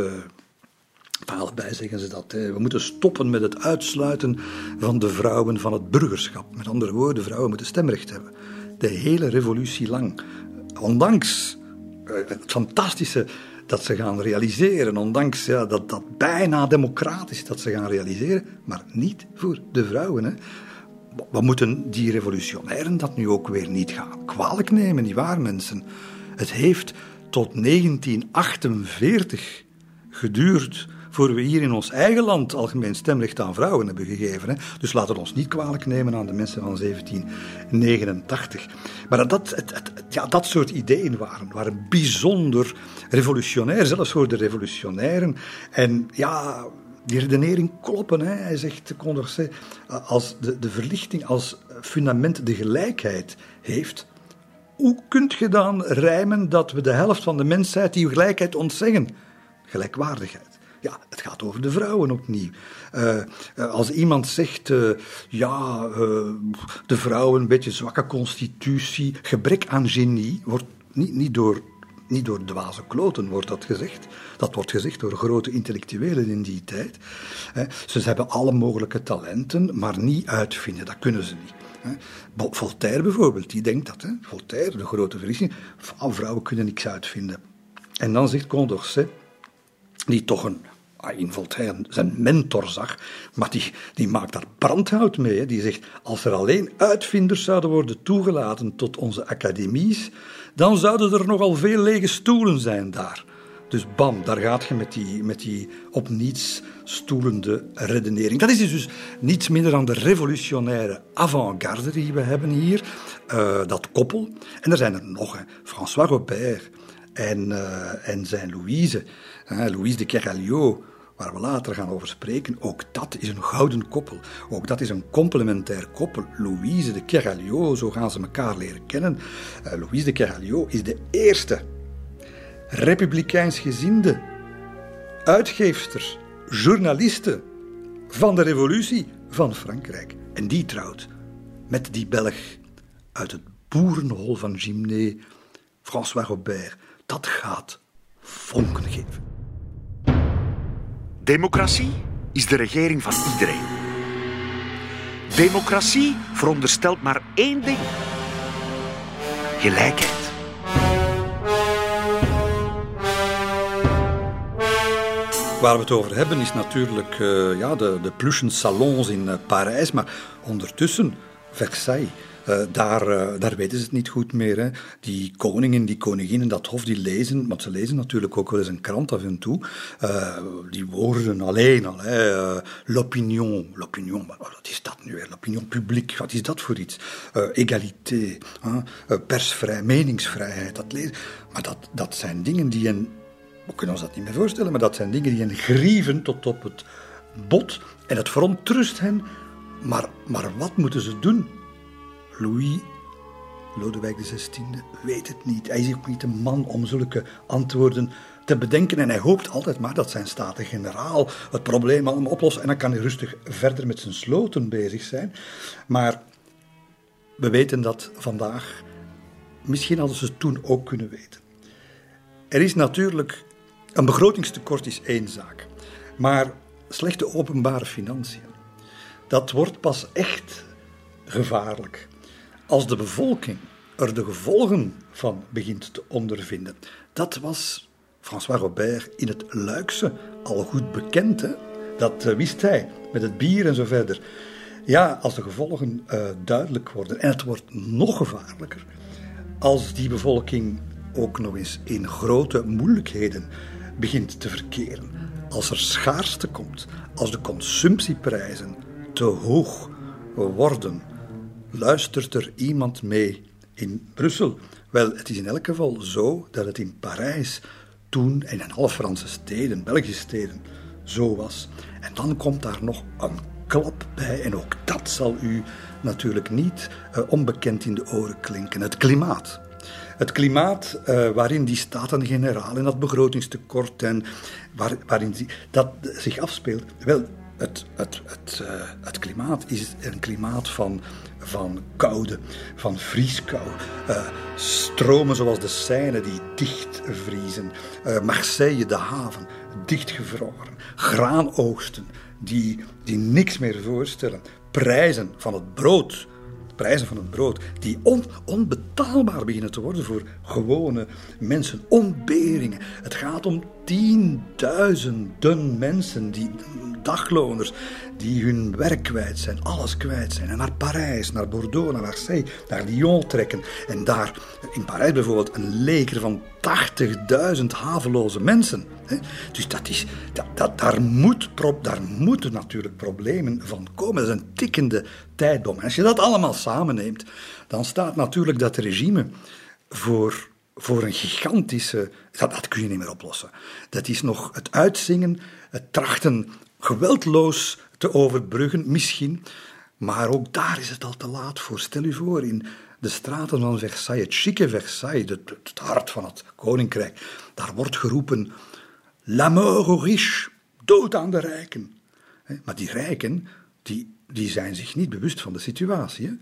allebei zeggen ze dat, we moeten stoppen met het uitsluiten van de vrouwen van het burgerschap. Met andere woorden, vrouwen moeten stemrecht hebben. De hele revolutie lang. Ondanks het fantastische dat ze gaan realiseren. Ondanks ja, dat dat bijna democratisch dat ze gaan realiseren, maar niet voor de vrouwen. Hè. we moeten die revolutionairen dat nu ook weer niet gaan kwalijk nemen, nietwaar mensen? Het heeft tot 1948 geduurd voor we hier in ons eigen land algemeen stemrecht aan vrouwen hebben gegeven. Hè. Dus laten we ons niet kwalijk nemen aan de mensen van 1789. Maar dat, het, het, ja, dat soort ideeën waren, waren bijzonder revolutionair, zelfs voor de revolutionairen. En ja, die redenering kloppen. Hè. Hij zegt, Condorcet, als de, de verlichting als fundament de gelijkheid heeft, hoe kunt je dan rijmen dat we de helft van de mensheid die gelijkheid ontzeggen? Gelijkwaardigheid. Ja, het gaat over de vrouwen opnieuw. Uh, als iemand zegt, uh, ja, de vrouw een beetje zwakke constitutie, gebrek aan genie, wordt niet, niet door niet door dwaze kloten wordt dat gezegd. Dat wordt gezegd door grote intellectuelen in die tijd. Ze hebben alle mogelijke talenten, maar niet uitvinden. Dat kunnen ze niet. Voltaire bijvoorbeeld, die denkt dat. Voltaire, de grote verlichting. Vrouwen kunnen niks uitvinden. En dan zegt Condorcet, die toch een ah, in Voltaire zijn mentor zag, maar die, die maakt daar brandhout mee. Die zegt, als er alleen uitvinders zouden worden toegelaten tot onze academies, dan zouden er nogal veel lege stoelen zijn daar. Dus bam, daar gaat je met die, met die op niets stoelende redenering. Dat is dus niets minder dan de revolutionaire avant-garde die we hebben hier. Uh, dat koppel. En er zijn er nog. François Robert en, uh, en zijn Louise. Hè, Louise de Keralio, waar we later gaan over spreken, ook dat is een gouden koppel. Ook dat is een complementair koppel. Louise de Keralio, zo gaan ze elkaar leren kennen. Uh, Louise de Keralio is de eerste republikeins gezinde uitgeefster, journaliste van de revolutie van Frankrijk. En die trouwt met die Belg uit het boerenhol van Gimné, François Robert. Dat gaat vonken geven. Democratie is de regering van iedereen. Democratie veronderstelt maar één ding: gelijkheid. Waar we het over hebben is natuurlijk uh, ja, de, de plushen salons in uh, Parijs, maar ondertussen Versailles. Uh, daar, uh, daar weten ze het niet goed meer. Hè. Die koningen, die koninginnen, dat hof, die lezen, want ze lezen natuurlijk ook wel eens een krant af en toe, uh, die woorden alleen al. L'opinion, l'opinion, wat is dat nu weer? L'opinion publiek, wat is dat voor iets? egalité, persvrij, meningsvrijheid, dat lezen. Maar dat, dat zijn dingen die een we kunnen ons dat niet meer voorstellen, maar dat zijn dingen die hen grieven tot op het bot en het verontrust hen. Maar, maar wat moeten ze doen? Louis Lodewijk XVI weet het niet. Hij is ook niet een man om zulke antwoorden te bedenken. En hij hoopt altijd maar dat zijn staten-generaal het probleem allemaal oplost. En dan kan hij rustig verder met zijn sloten bezig zijn. Maar we weten dat vandaag. Misschien hadden ze het toen ook kunnen weten. Er is natuurlijk een begrotingstekort is één zaak. Maar slechte openbare financiën, dat wordt pas echt gevaarlijk als de bevolking er de gevolgen van begint te ondervinden. Dat was François Robert in het Luikse al goed bekend. Dat eh, wist hij met het bier en zo verder. Ja, als de gevolgen uh, duidelijk worden, en het wordt nog gevaarlijker als die bevolking ook nog eens in grote moeilijkheden begint te verkeren. Als er schaarste komt, als de consumptieprijzen te hoog worden, luistert er iemand mee in Brussel? Wel, het is in elk geval zo dat het in Parijs toen en in alle Franse steden, Belgische steden, zo was. En dan komt daar nog een klap bij, en ook dat zal u natuurlijk niet uh, onbekend in de oren klinken: het klimaat. Het klimaat uh, waarin die staten-generaal en dat begrotingstekort en waar, waarin dat zich afspeelt. Wel, het, het, het, uh, het klimaat is een klimaat van, van koude, van vrieskou. Uh, stromen zoals de Seine die dichtvriezen. Marseille, de haven, dichtgevroren. Graanoogsten die, die niks meer voorstellen. Prijzen van het brood prijzen van het brood, die on, onbetaalbaar beginnen te worden voor gewone mensen, ontberingen. Het gaat om tienduizenden mensen die dagloners die hun werk kwijt zijn, alles kwijt zijn. En naar Parijs, naar Bordeaux, naar Marseille, naar Lyon trekken. En daar, in Parijs bijvoorbeeld, een leger van 80.000 haveloze mensen. Dus dat is, dat, daar, moet, daar moeten natuurlijk problemen van komen. Dat is een tikkende tijdbom. En als je dat allemaal samenneemt, dan staat natuurlijk dat regime voor voor een gigantische. Dat, dat kun je niet meer oplossen. Dat is nog het uitzingen, het trachten geweldloos te overbruggen, misschien. Maar ook daar is het al te laat voor. Stel u voor, in de straten van Versailles, het chique Versailles, het, hart van het koninkrijk, daar wordt geroepen: La mort aux riches, dood aan de rijken. Maar die rijken, die, die zijn zich niet bewust van de situatie.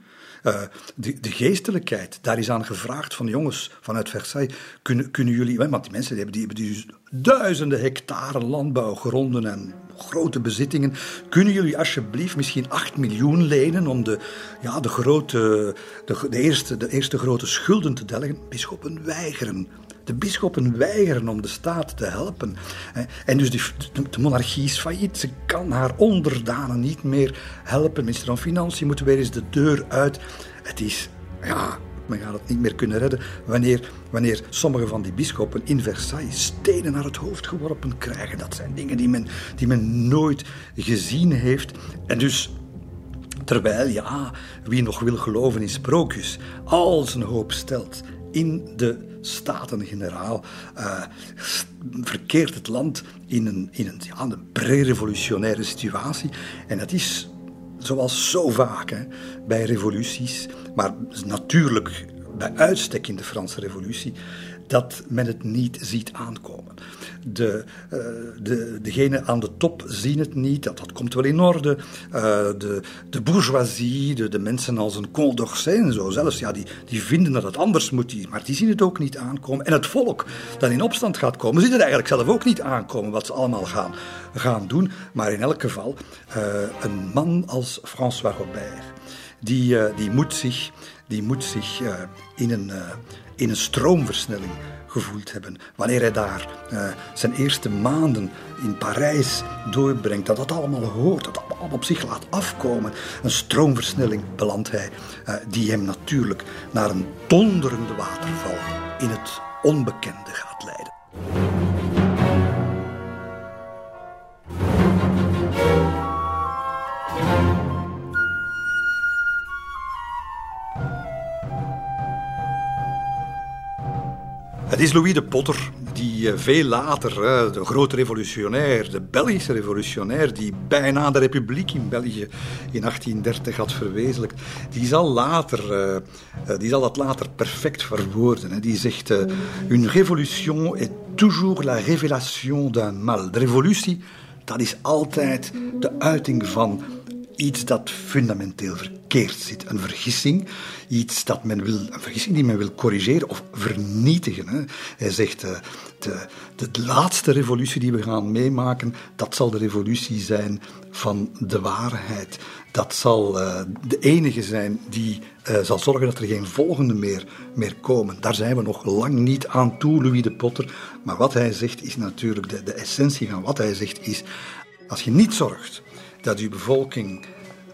Uh, de, de, geestelijkheid, daar is aan gevraagd van jongens vanuit Versailles, kunnen, kunnen jullie, want die mensen die hebben, die dus duizenden hectare landbouwgronden en grote bezittingen, kunnen jullie alsjeblieft misschien 8 miljoen lenen om de, ja, de, grote, de, de, eerste, de eerste grote schulden te delgen? Bisschoppen weigeren. De bisschoppen weigeren om de staat te helpen. En dus de monarchie is failliet. Ze kan haar onderdanen niet meer helpen. Minister van Financiën moet weer eens de deur uit. Het is, ja, men gaat het niet meer kunnen redden wanneer, wanneer sommige van die bisschoppen in Versailles stenen naar het hoofd geworpen krijgen. Dat zijn dingen die men, die men nooit gezien heeft. En dus Terwijl, ja, wie nog wil geloven in sprookjes, al zijn hoop stelt in de Staten-Generaal, uh, verkeert het land in een, in een, een pre-revolutionaire situatie. En dat is zoals zo vaak bij revoluties, maar natuurlijk bij uitstek in de Franse Revolutie, dat men het niet ziet aankomen. De, uh, de, degenen aan de top zien het niet, dat, dat komt wel in orde. Uh, de, de bourgeoisie, de, de mensen als een Comte d'Orsay en zo zelfs, ja, die, die vinden dat het anders moet, maar die zien het ook niet aankomen. En het volk dat in opstand gaat komen, ziet het eigenlijk zelf ook niet aankomen wat ze allemaal gaan, gaan doen. Maar in elk geval, uh, een man als François Robert, die, die moet zich, die moet zich in een in een stroomversnelling hebben. Wanneer hij daar uh, zijn eerste maanden in Parijs doorbrengt, dat dat allemaal hoort, dat allemaal op zich laat afkomen. Een stroomversnelling belandt hij, uh, die hem natuurlijk naar een donderende waterval in het onbekende gaat leiden. Is Louis de Potter die eh, veel later, de grote revolutionair, de Belgische revolutionair, die bijna de republiek in België in 1830 had verwezenlijkt, die zal, later, eh, eh, die zal dat later perfect verwoorden. Die zegt, une révolution est toujours la révélation d'un mal. De revolutie, dat is altijd de uiting van iets dat fundamenteel verkeerd zit. Een vergissing, iets dat men wil, een vergissing die men wil corrigeren of vernietigen. Hè. Hij zegt, uh, de, de, laatste revolutie die we gaan meemaken, dat zal de revolutie zijn van de waarheid. Dat zal uh, de enige zijn die uh, zal zorgen dat er geen volgende meer, meer komen. Daar zijn we nog lang niet aan toe, Louis de Potter. Maar wat hij zegt is natuurlijk, de, de essentie van wat hij zegt is, als je niet zorgt dat uw bevolking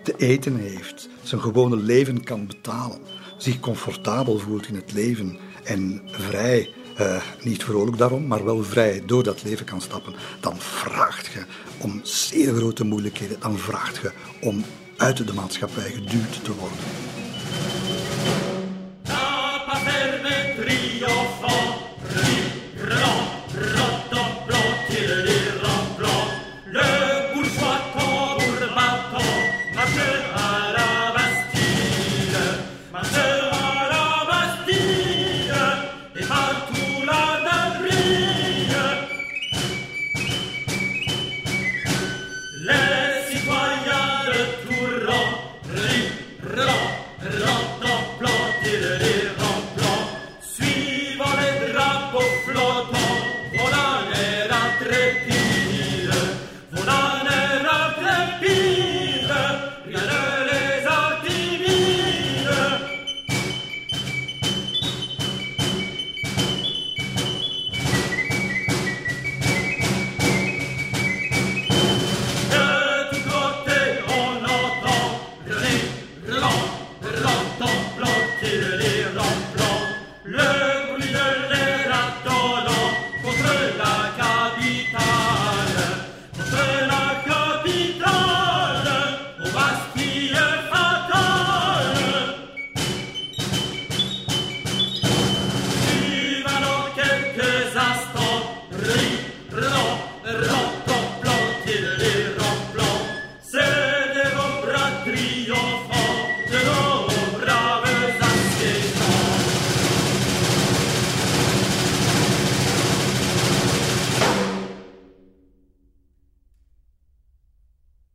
te eten heeft, zijn gewone leven kan betalen, zich comfortabel voelt in het leven en vrij, uh, niet vrolijk daarom, maar wel vrij door dat leven kan stappen, dan vraagt je om zeer grote moeilijkheden, dan vraagt je om uit de maatschappij geduwd te worden.